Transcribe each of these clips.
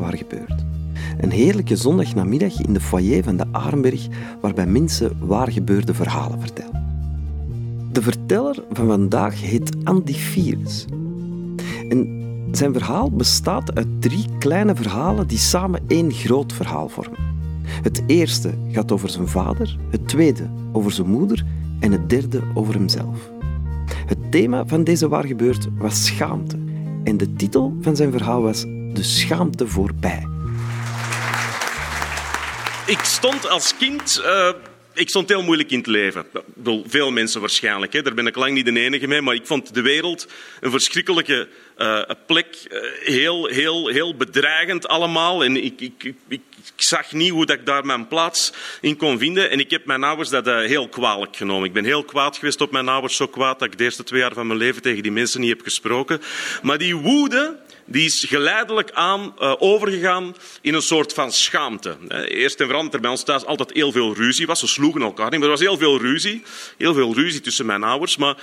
Waar. Een heerlijke zondagnamiddag in de foyer van de Arenberg, waarbij mensen waar gebeurde verhalen vertellen. De verteller van vandaag heet Andy Fieres. En zijn verhaal bestaat uit drie kleine verhalen die samen één groot verhaal vormen. Het eerste gaat over zijn vader, het tweede over zijn moeder en het derde over hemzelf. Het thema van deze waar gebeurt was schaamte en de titel van zijn verhaal was De schaamte voorbij. Ik stond als kind. Uh, ik stond heel moeilijk in het leven. Veel mensen waarschijnlijk. Hè. Daar ben ik lang niet de enige mee. Maar ik vond de wereld een verschrikkelijke uh, plek. Uh, heel, heel, heel bedreigend allemaal. En ik, ik, ik, ik, zag niet hoe dat ik daar mijn plaats in kon vinden. En ik heb mijn ouders dat heel kwalijk genomen. Ik ben heel kwaad geweest op mijn ouders. Zo kwaad dat ik de eerste twee jaar van mijn leven tegen die mensen niet heb gesproken. Maar die woede die is geleidelijk aan uh, overgegaan in een soort van schaamte. Eerst en vooral dat er bij ons thuis altijd heel veel ruzie was. Ze sloegen elkaar niet, maar er was heel veel ruzie. Heel veel ruzie tussen mijn ouders. Maar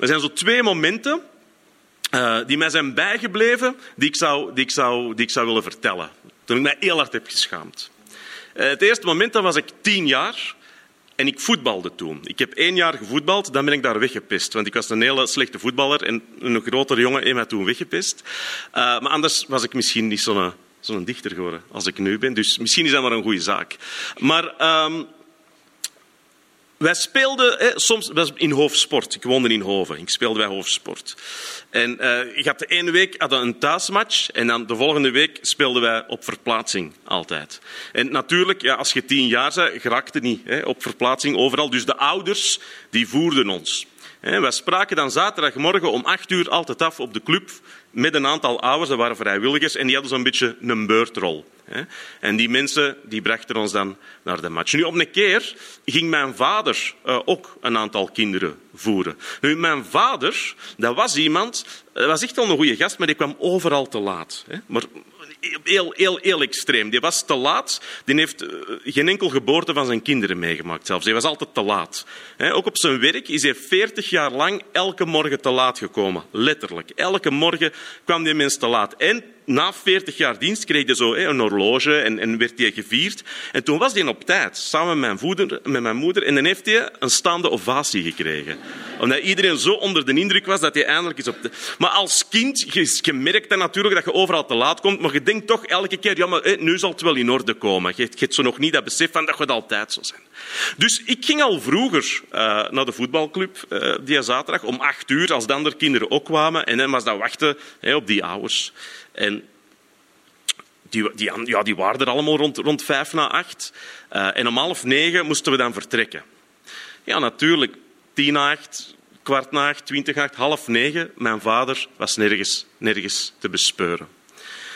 er zijn zo twee momenten uh, die mij zijn bijgebleven, die ik, zou, die, ik zou, die ik zou willen vertellen. Toen ik mij heel hard heb geschaamd. Uh, het eerste moment, dan was ik tien jaar. En ik voetbalde toen. Ik heb één jaar gevoetbald, dan ben ik daar weggepest. Want ik was een hele slechte voetballer en een grotere jongen heeft mij toen weggepest. Uh, maar anders was ik misschien niet zo'n dichter geworden als ik nu ben. Dus misschien is dat maar een goede zaak. Maar um, wij speelden hè, soms in Hoofdsport. Ik woonde in Hoven. Ik speelde bij Hoofdsport. En uh, ik had de ene week hadden een thuismatch en dan de volgende week speelden wij op verplaatsing altijd. En natuurlijk, ja, als je tien jaar bent, geraakte niet hè, op verplaatsing overal. Dus de ouders die voerden ons. Wij spraken dan zaterdagmorgen om acht uur altijd af op de club met een aantal ouders, dat waren vrijwilligers, en die hadden zo'n beetje een beurtrol. En die mensen die brachten ons dan naar de match. Nu, op een keer ging mijn vader uh, ook een aantal kinderen voeren. Nu, mijn vader, dat was iemand, dat was echt wel een goede gast, maar die kwam overal te laat. Maar heel, heel, heel extreem. Die was te laat. Die heeft uh, geen enkel geboorte van zijn kinderen meegemaakt zelfs. Die was altijd te laat. Ook op zijn werk is hij 40 jaar lang elke morgen te laat gekomen. Letterlijk. Elke morgen kwam die mens te laat. Na 40 jaar dienst kreeg hij zo een horloge en, en werd hij gevierd. En toen was hij op tijd, samen met mijn, voeder, met mijn moeder. En dan heeft hij een staande ovatie gekregen. Omdat iedereen zo onder de indruk was dat hij eindelijk is op de... Maar als kind, je, je merkt dan natuurlijk dat je overal te laat komt. Maar je denkt toch elke keer, ja, maar nu zal het wel in orde komen. Je, hebt zo nog niet dat besef van dat het altijd zo zijn. Dus ik ging al vroeger uh, naar de voetbalclub uh, die zaterdag om acht uur, als de andere kinderen ook kwamen. En dan was dat wachten op die ouders. En die, die, ja, die waren er allemaal rond, rond vijf na acht. Uh, en om half negen moesten we dan vertrekken. Ja, natuurlijk. Tien na acht, kwart na acht, twintig acht, half negen. Mijn vader was nergens, nergens te bespeuren.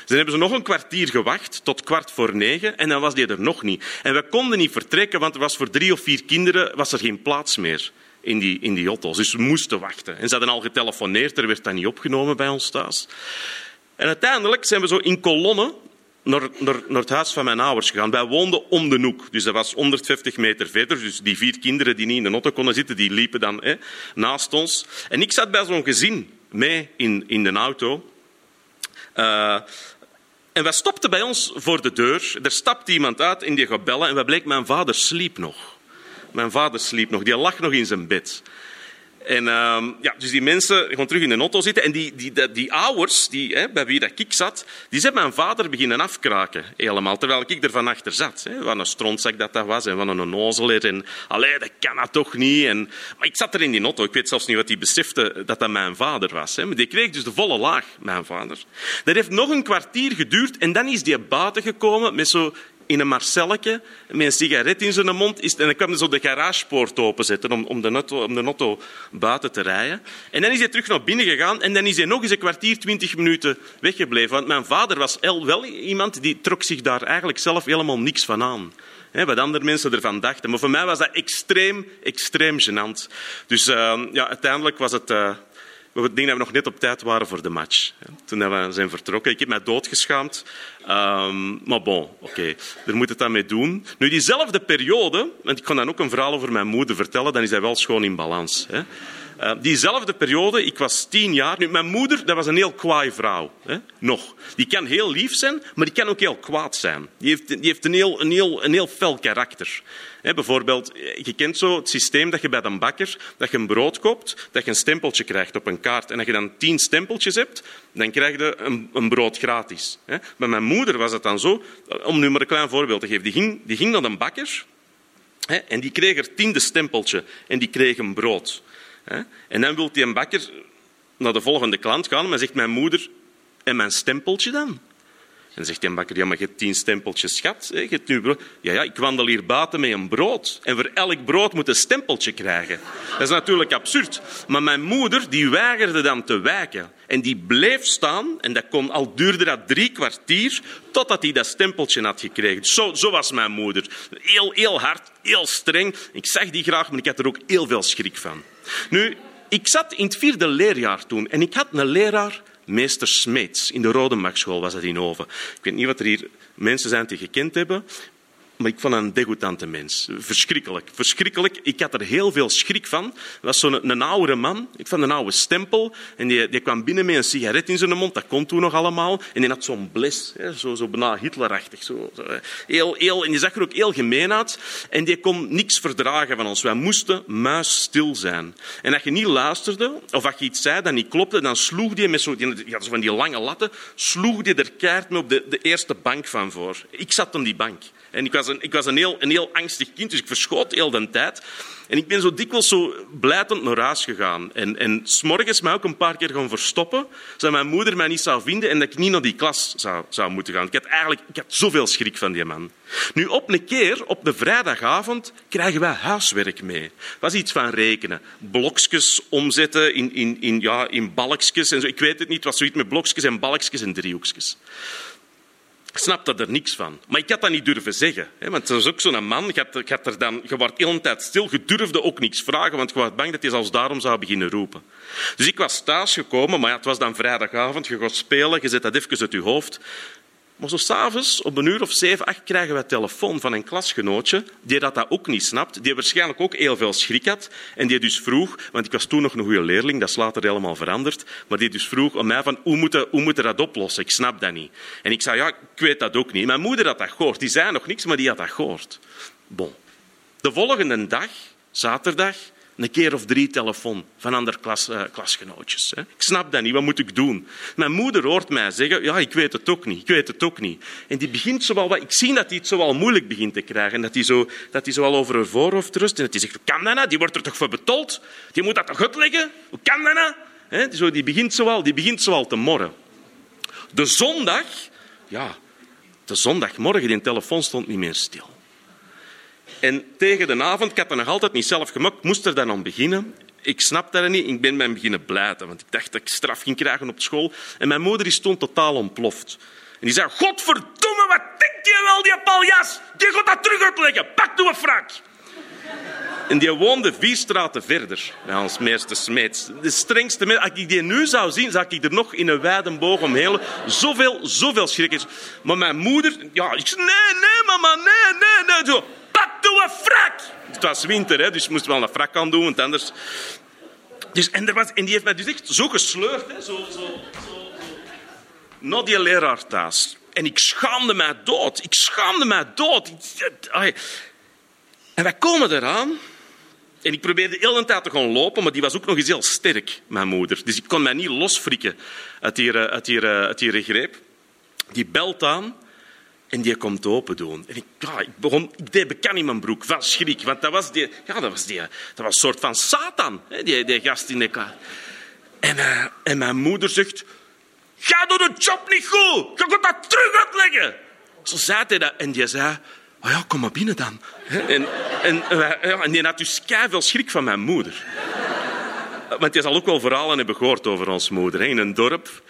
Dan hebben ze nog een kwartier gewacht, tot kwart voor negen, en dan was die er nog niet. En we konden niet vertrekken, want er was voor drie of vier kinderen was er geen plaats meer in die, in die auto's. Dus we moesten wachten. En ze hadden al getelefoneerd, er werd dat niet opgenomen bij ons thuis. En uiteindelijk zijn we zo in kolonnen naar, naar, naar, het huis van mijn ouders gegaan. Wij woonden om de hoek, dus dat was 150 meter verder. Dus die vier kinderen die niet in de auto konden zitten, die liepen dan hè, naast ons. En ik zat bij zo'n gezin mee in, in de auto. Uh, en wij stopten bij ons voor de deur. Er stapte iemand uit in die gaat bellen en wij bleek, mijn vader sliep nog. Mijn vader sliep nog, die lag nog in zijn bed. En uh, ja, dus die mensen gewoon terug in de auto zitten. En die, die, die, ouders, die, hè, bij wie dat ik zat, die zijn mijn vader beginnen afkraken. Helemaal, terwijl ik er van achter zat. Hè. Wat een strontzak dat dat was en wat een onnozeler. En allee, dat kan dat toch niet. En, maar ik zat er in die auto. Ik weet zelfs niet wat die besefte dat dat mijn vader was. Hè. Maar die kreeg dus de volle laag, mijn vader. Dat heeft nog een kwartier geduurd en dan is die buiten gekomen met zo in een Marcelletje met een sigaret in zijn mond. Is, en dan kwam hij zo de garagepoort openzetten om, om, de auto, om de buiten te rijden. En dan is hij terug naar binnen gegaan en dan is hij nog eens een kwartier, twintig minuten weggebleven. Want mijn vader was wel iemand die trok zich daar eigenlijk zelf helemaal niks van aan. He, wat andere mensen ervan dachten. Maar voor mij was dat extreem, extreem gênant. Dus uh, ja, uiteindelijk was het... Uh, ik denk dat we nog net op tijd waren voor de match. Toen we zijn vertrokken. Ik heb mij doodgeschaamd. Um, maar bon, oké, okay. daar moet het dan mee doen. Nu, diezelfde periode, want ik kon dan ook een verhaal over mijn moeder vertellen, dan is hij wel schoon in balans. Hè. Uh, diezelfde periode, ik was tien jaar. Nu, mijn moeder dat was een heel kwaai vrouw. Hè? Nog. Die kan heel lief zijn, maar die kan ook heel kwaad zijn. Die heeft, die heeft een, heel, een, heel, een heel fel karakter. He, bijvoorbeeld, je kent zo het systeem dat je bij een bakker dat je een brood koopt, dat je een stempeltje krijgt op een kaart. En als je dan tien stempeltjes hebt, dan krijg je een, een brood gratis. He. Bij mijn moeder was het dan zo, om nu maar een klein voorbeeld te geven. Die ging, die ging naar een bakker he, en die kreeg er tiende stempeltje en die kreeg een brood. En dan wil die een bakker naar de volgende klant gaan, maar zegt mijn moeder, en mijn stempeltje dan? En zegt die bakker, maar je hebt tien stempeltjes, schat. Nu. Ja, ja, ik wandel hier buiten met een brood. En voor elk brood moet een stempeltje krijgen. Dat is natuurlijk absurd. Maar mijn moeder, die weigerde dan te wijken. En die bleef staan, en dat kon al duurde dat drie kwartier, totdat hij dat stempeltje had gekregen. Zo, zo was mijn moeder. Heel, heel hard, heel streng. Ik zag die graag, maar ik had er ook heel veel schrik van. Nu, ik zat in het vierde leerjaar toen en ik had een leraar meester Smeets. In de Rodemagschool was dat in Oven. Ik weet niet wat er hier mensen zijn die gekend hebben. Maar ik vond een degoutante mens. Verschrikkelijk. Verschrikkelijk. Ik had er heel veel schrik van. Dat was zo'n een, oude man. Ik vond een oude stempel. En die, die kwam binnen met een sigaret in zijn mond. Dat kon toen nog allemaal. En die had zo'n bles. Hè, zo, zo bijna Hitlerachtig. Zo, zo, heel, heel, en die zag er ook heel gemeen uit. En die kon niks verdragen van ons. Wij moesten muisstil zijn. En als je niet luisterde, of als je iets zei dat niet klopte, dan sloeg die met zo, die, ja, zo van die lange latten, sloeg die er keihard mee op de, de eerste bank van voor. Ik zat op die bank. En ik was ik was een, heel, een heel angstig kind, dus ik verschoot heel de tijd. En ik ben zo dikwijls zo blijtend naar huis gegaan. En, en s'morgens mij ook een paar keer gaan verstoppen, zodat mijn moeder mij niet zou vinden en dat ik niet naar die klas zou, zou moeten gaan. Ik had eigenlijk ik had zoveel schrik van die man. Nu, op een keer, op de vrijdagavond, krijgen wij huiswerk mee. Dat was iets van rekenen. Blokjes omzetten in, in, in, ja, in balkjes en zo. Ik weet het niet, het zoiets met blokjes en balkjes en driehoekjes. Ik snapte er niks van. Maar ik had dat niet durven zeggen. Hè, want dat is ook zo'n man. Je, had, je, had er dan, je tijd stil. Je durfde ook niks vragen, want je was bang dat hij zelfs daarom zou beginnen roepen. Dus ik was thuisgekomen, maar ja, het was dan vrijdagavond. Je gaat spelen, je zet dat even uit je hoofd. Maar zo s'avonds, op een uur of zeven, acht, krijgen we telefoon van een klasgenootje die dat, ook niet snapt, die waarschijnlijk ook heel veel schrik had en die dus vroeg, want ik was toen nog een goede leerling, dat is later helemaal veranderd, maar die dus vroeg om mij van hoe moet, hoe moet dat oplossen? Ik snap dat niet. En ik zei, ja, ik weet dat ook niet. Mijn moeder had dat gehoord. Die zei nog niks, maar die had dat gehoord. Bon. De volgende dag, zaterdag, een keer of drie telefoon van andere klas, uh, klasgenootjes. Hè. Ik snap dat niet, wat moet ik doen? Mijn moeder hoort mij zeggen, ja, ik weet het ook niet, ik weet het ook niet. En die begint zo wel, ik zie dat hij het zo wel moeilijk begint te krijgen. En dat hij zo, dat hij zo wel over haar voorhoofd rust. En dat hij zegt, hoe kan dat nou? Die wordt er toch voor betold? Die moet dat toch uitleggen? Hoe kan dat nou? Zo, die, begint zo wel, die begint zo wel te morren. De zondag, ja, de zondagmorgen, die telefoon stond niet meer stil. En tegen de avond, ik had het nog altijd niet zelf gemaakt, moest er dan aan beginnen. Ik snapte dat niet, ik ben mij beginnen blijten, want ik dacht dat ik straf ging krijgen op school. En mijn moeder stond totaal ontploft. En die zei, godverdomme, wat denk je wel, die paljas? Die gaat dat terug uitleggen, pak doe een frak. En die woonde vier straten verder, bij ons meester Smeets. De strengste. Als ik die nu zou zien, zou ik er nog in een wijde boog omheen. Zoveel, zoveel schrik is. Maar mijn moeder, ja, ik zei, nee, nee, mama, nee, nee, nee. Zo, frak. Het was winter, hè, dus je moest wel een frak aan doen, want anders... Dus, en, er was, en die heeft mij dus echt zo gesleurd, hè, zo, zo, zo, die leraar thuis. En ik schaamde mij dood. Ik schaamde mij dood. En wij komen eraan. En ik probeerde de hele tijd te gaan lopen, maar die was ook nog eens heel sterk, mijn moeder. Dus ik kon mij niet losfrikken uit die, uit die, uit die greep. Die belt aan en die komt open doen. En ik, ja, ik, begon, ik deed bekan in mijn broek van schrik. Want dat was, die, ja, dat was, die, dat was een soort van Satan, hè, die, die gast in de. En, uh, en mijn moeder zegt... Ga door de job niet goed. Je gaat dat terug uitleggen. Zo zei hij dat. En die zei... Oh ja, kom maar binnen dan. En, ja, en die had dus veel schrik van mijn moeder. Want je zal ook wel verhalen hebben gehoord over ons moeder in een dorp.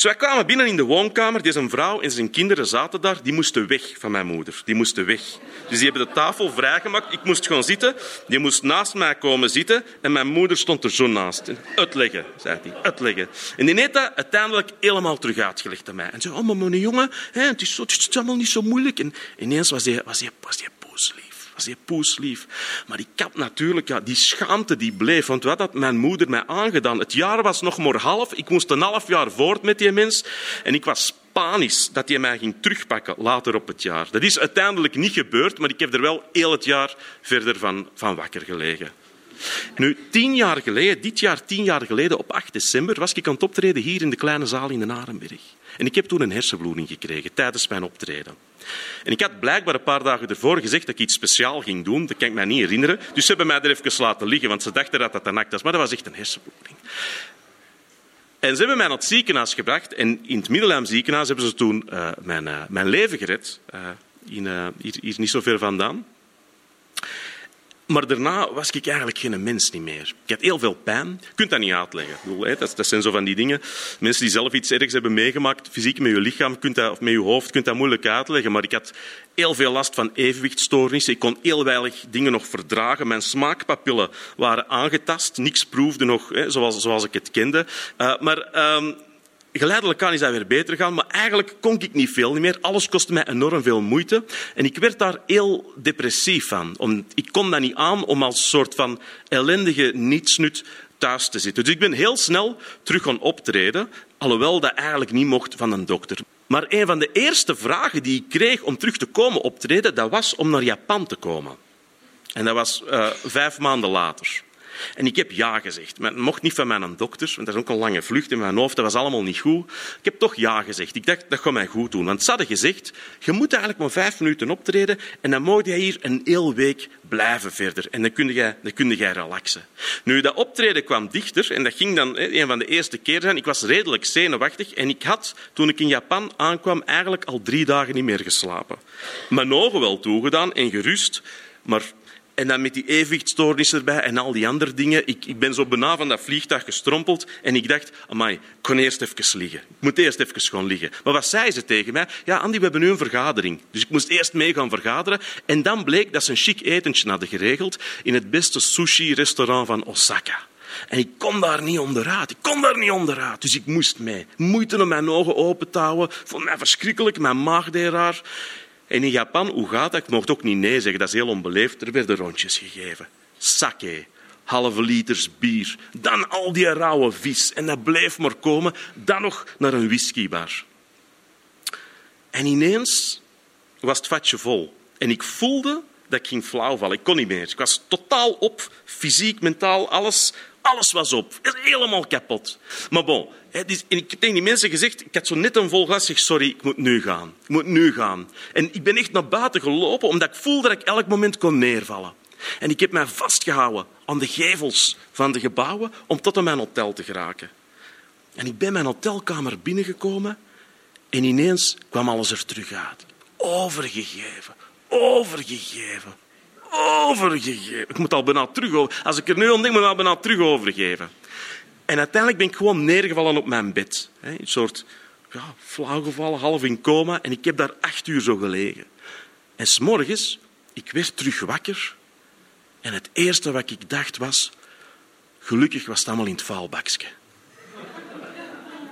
Dus wij kwamen binnen in de woonkamer. Deze vrouw en zijn kinderen zaten daar. Die moesten weg van mijn moeder. Die moesten weg. Dus die hebben de tafel vrijgemaakt. Ik moest gewoon zitten. Die moest naast mij komen zitten. En mijn moeder stond er zo naast. Uitleggen, zei hij. Uitleggen. En die heeft dat uiteindelijk helemaal terug uitgelegd aan mij. En zei, oh, maar mijn jongen, hè, het, is zo, het is allemaal niet zo moeilijk. En ineens was hij was die, was die booslief. Was die poeslief. Maar ik had natuurlijk, ja, die schaamte die bleef. Want wat had mijn moeder mij aangedaan? Het jaar was nog maar half. Ik moest een half jaar voort met die mens. En ik was panisch dat hij mij ging terugpakken later op het jaar. Dat is uiteindelijk niet gebeurd, maar ik heb er wel heel het jaar verder van, van wakker gelegen. Nu, tien jaar geleden, dit jaar tien jaar geleden, op 8 december, was ik aan het optreden hier in de kleine zaal in de Arenberg. En ik heb toen een hersenbloeding gekregen tijdens mijn optreden. En ik had blijkbaar een paar dagen ervoor gezegd dat ik iets speciaal ging doen. Dat kan ik me niet herinneren. Dus ze hebben mij er even laten liggen, want ze dachten dat dat een act was. Maar dat was echt een hersenbloeding. En ze hebben mij naar het ziekenhuis gebracht. En in het Middelheim ziekenhuis hebben ze toen uh, mijn, uh, mijn, leven gered. Uh, in, hier, hier niet zo ver vandaan. Maar daarna was ik eigenlijk geen mens niet meer. Ik had heel veel pijn. Je kunt dat niet uitleggen. Dat, zijn zo van die dingen. Mensen die zelf iets ergs hebben meegemaakt, fysiek met je lichaam kunt dat, of met je hoofd, kunt dat moeilijk uitleggen. Maar ik had heel veel last van evenwichtstoornissen. Ik kon heel weinig dingen nog verdragen. Mijn smaakpapillen waren aangetast. Niks proefde nog zoals, zoals ik het kende. Uh, maar... Um, Geleidelijk aan is dat weer beter gaan, maar eigenlijk kon ik niet veel meer. Alles kostte mij enorm veel moeite. En ik werd daar heel depressief van. Ik kon dat niet aan om als soort van ellendige nietsnut thuis te zitten. Dus ik ben heel snel terug gaan optreden, alhoewel dat eigenlijk niet mocht van een dokter. Maar een van de eerste vragen die ik kreeg om terug te komen optreden, dat was om naar Japan te komen. En dat was uh, vijf maanden later. En ik heb ja gezegd. Maar het mocht niet van mijn dokter, want dat is ook een lange vlucht in mijn hoofd. Dat was allemaal niet goed. Ik heb toch ja gezegd. Ik dacht, dat gaat mij goed doen. Want ze hadden gezegd, je moet eigenlijk maar vijf minuten optreden en dan mocht jij hier een heel week blijven verder. En dan kun jij, dan kun jij relaxen. Nu, dat optreden kwam dichter en dat ging dan een van de eerste keer zijn. Ik was redelijk zenuwachtig en ik had, toen ik in Japan aankwam, eigenlijk al drie dagen niet meer geslapen. Mijn ogen wel toegedaan en gerust, maar en dan met die evenwichtstoornis erbij en al die andere dingen. Ik, ik ben zo bijna van dat vliegtuig gestrompeld en ik dacht, amai, ik kon eerst even liggen. Ik moet eerst even gewoon liggen. Maar wat zei ze tegen mij? Ja, Andy, we hebben nu een vergadering. Dus ik moest eerst mee gaan vergaderen. En dan bleek dat ze een chic etentje hadden geregeld in het beste sushi-restaurant van Osaka. En ik kon daar niet onderuit. Ik kon daar niet onderuit. Dus ik moest mee. Moeite om mijn ogen open te houden. Vond mij verschrikkelijk. Mijn maag deed raar. En in Japan, hoe gaat dat? Ik mocht ook niet nee zeggen, dat is heel onbeleefd. Er werden rondjes gegeven. Sake, halve liters bier, dan al die rauwe vis. En dat bleef maar komen. Dan nog naar een whiskybar. En ineens was het vatje vol. En ik voelde dat ik ging flauwvallen. Ik kon niet meer. Ik was totaal op, fysiek, mentaal, alles, alles was op. Helemaal kapot. Maar bon, ik heb tegen die mensen gezegd, ik had zo net een vol glas, sorry, ik moet nu gaan. Ik moet nu gaan. En ik ben echt naar buiten gelopen, omdat ik voelde dat ik elk moment kon neervallen. En ik heb mij vastgehouden aan de gevels van de gebouwen om tot aan mijn hotel te geraken. En ik ben mijn hotelkamer binnengekomen en ineens kwam alles er terug uit. Overgegeven, overgegeven, overgegeven. Ik moet al bijna terug Als ik er nu aan denk, moet ik al bijna terug overgeven. En uiteindelijk ben ik gewoon neergevallen op mijn bed. Een soort ja, flauwgevallen, half in coma. En ik heb daar acht uur zo gelegen. En s'morgens, ik werd terug wakker. En het eerste wat ik dacht was... Gelukkig was het allemaal in het vuilbakje.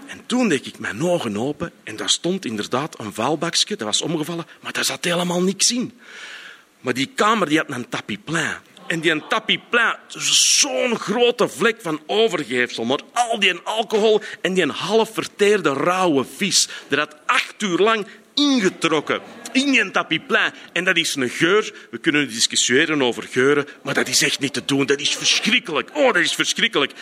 En toen deed ik mijn ogen open en daar stond inderdaad een vuilbakje. Dat was omgevallen, maar daar zat helemaal niks in. Maar die kamer die had een tapis plein. En die tapiplein, zo'n grote vlek van overgeefsel. Maar al die alcohol en die half verteerde rauwe vis. Dat had acht uur lang ingetrokken in die tapiplein. En dat is een geur. We kunnen discussiëren over geuren, maar dat is echt niet te doen. Dat is verschrikkelijk. Oh, dat is verschrikkelijk.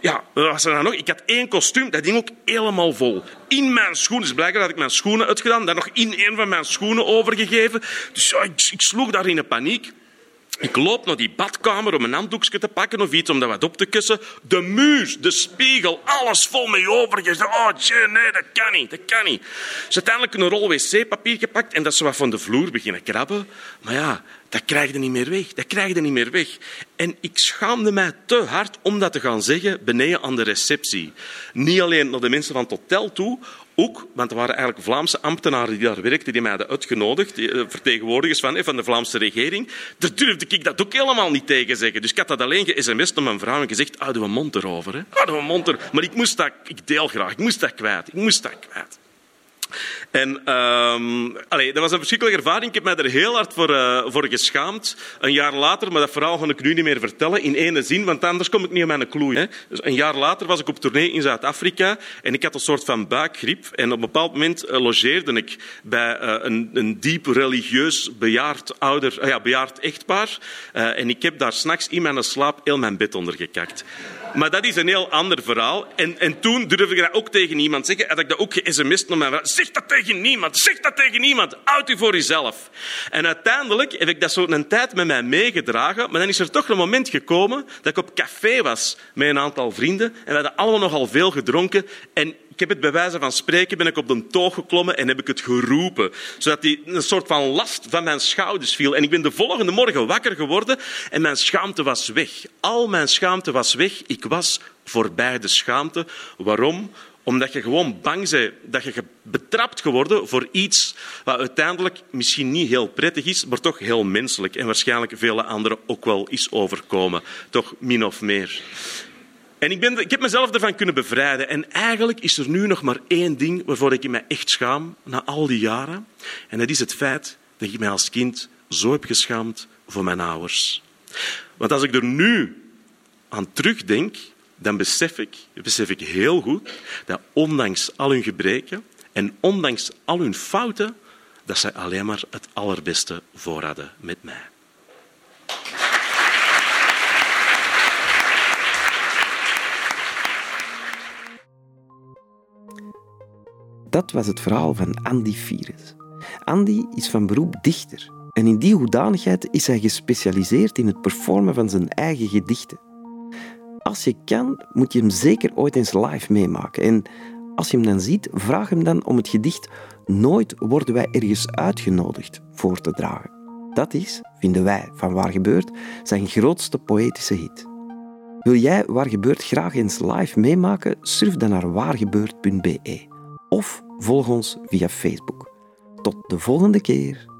Ja, was er dan nog? Ik had één kostuum, dat ding ook helemaal vol. In mijn schoenen. Dus blijkbaar had ik mijn schoenen uitgedaan, dan nog in een van mijn schoenen overgegeven. Dus ik, ik sloeg daar in een paniek. Ik loop naar die badkamer om een handdoekje te pakken of iets om dat wat op te kussen. De muur, de spiegel, alles vol met overgezet. Oh, tje, nee, dat kan niet, dat kan niet. Ze uiteindelijk een rol wc-papier gepakt en dat ze wat van de vloer beginnen krabben. Maar ja, dat krijg je niet meer weg. Dat krijg je niet meer weg. En ik schaamde mij te hard om dat te gaan zeggen beneden aan de receptie. Niet alleen naar de mensen van het hotel toe, ook, want er waren eigenlijk Vlaamse ambtenaren die daar werkten, die mij hadden uitgenodigd, eh, vertegenwoordigers van, van de Vlaamse regering. Daar durfde ik dat ook helemaal niet tegen zeggen. Dus ik had dat alleen ge-sms'd naar mijn vrouw en gezegd, houden we mond erover. Houden we mond er. Maar ik moest dat, ik deel graag, ik moest dat kwijt. Ik moest dat kwijt. En allee, dat was een verschrikkelijke ervaring. Ik heb mij er heel hard voor, uh, voor geschaamd. Een jaar later, maar dat verhaal ga ik nu niet meer vertellen in ene zin, want anders kom ik niet aan mijn kloei. Dus een jaar later was ik op tournee in Zuid-Afrika en ik had een soort van buikgriep. En op een bepaald moment uh, logeerde ik bij uh, een, een, diep religieus bejaard, ouder, ja, bejaard echtpaar. en ik heb daar s'nachts in mijn slaap heel mijn bed onder gekakt. Maar dat is een heel ander verhaal. En, en toen durfde ik dat ook tegen niemand zeggen. Had ik dat ook ge-sms'd. Zeg dat tegen niemand. Zeg dat tegen niemand. Houd u voor jezelf. En uiteindelijk heb ik dat zo een tijd met mij meegedragen. Maar dan is er toch een moment gekomen dat ik op café was met een aantal vrienden. En we hadden allemaal nogal veel gedronken. En heb het bij wijze van spreken, ben ik op de toog geklommen en heb ik het geroepen. Zodat die een soort van last van mijn schouders viel. En ik ben de volgende morgen wakker geworden en mijn schaamte was weg. Al mijn schaamte was weg. Ik was voorbij de schaamte. Waarom? Omdat je gewoon bang bent dat je betrapt geworden voor iets wat uiteindelijk misschien niet heel prettig is, maar toch heel menselijk en waarschijnlijk vele anderen ook wel is overkomen. Toch min of meer. En ik, ben, ik heb mezelf ervan kunnen bevrijden. En eigenlijk is er nu nog maar één ding waarvoor ik me echt schaam, na al die jaren. En dat is het feit dat ik mij als kind zo heb geschaamd voor mijn ouders. Want als ik er nu aan terugdenk, dan besef ik, besef ik heel goed dat ondanks al hun gebreken en ondanks al hun fouten, dat zij alleen maar het allerbeste voor hadden met mij. Dat was het verhaal van Andy Fires. Andy is van beroep dichter en in die hoedanigheid is hij gespecialiseerd in het performen van zijn eigen gedichten. Als je kan, moet je hem zeker ooit eens live meemaken. En als je hem dan ziet, vraag hem dan om het gedicht Nooit worden wij ergens uitgenodigd voor te dragen. Dat is, vinden wij van Waar Gebeurt, zijn grootste poëtische hit. Wil jij Waar Gebeurt graag eens live meemaken? Surf dan naar waargebeurt.be of volg ons via Facebook. Tot de volgende keer.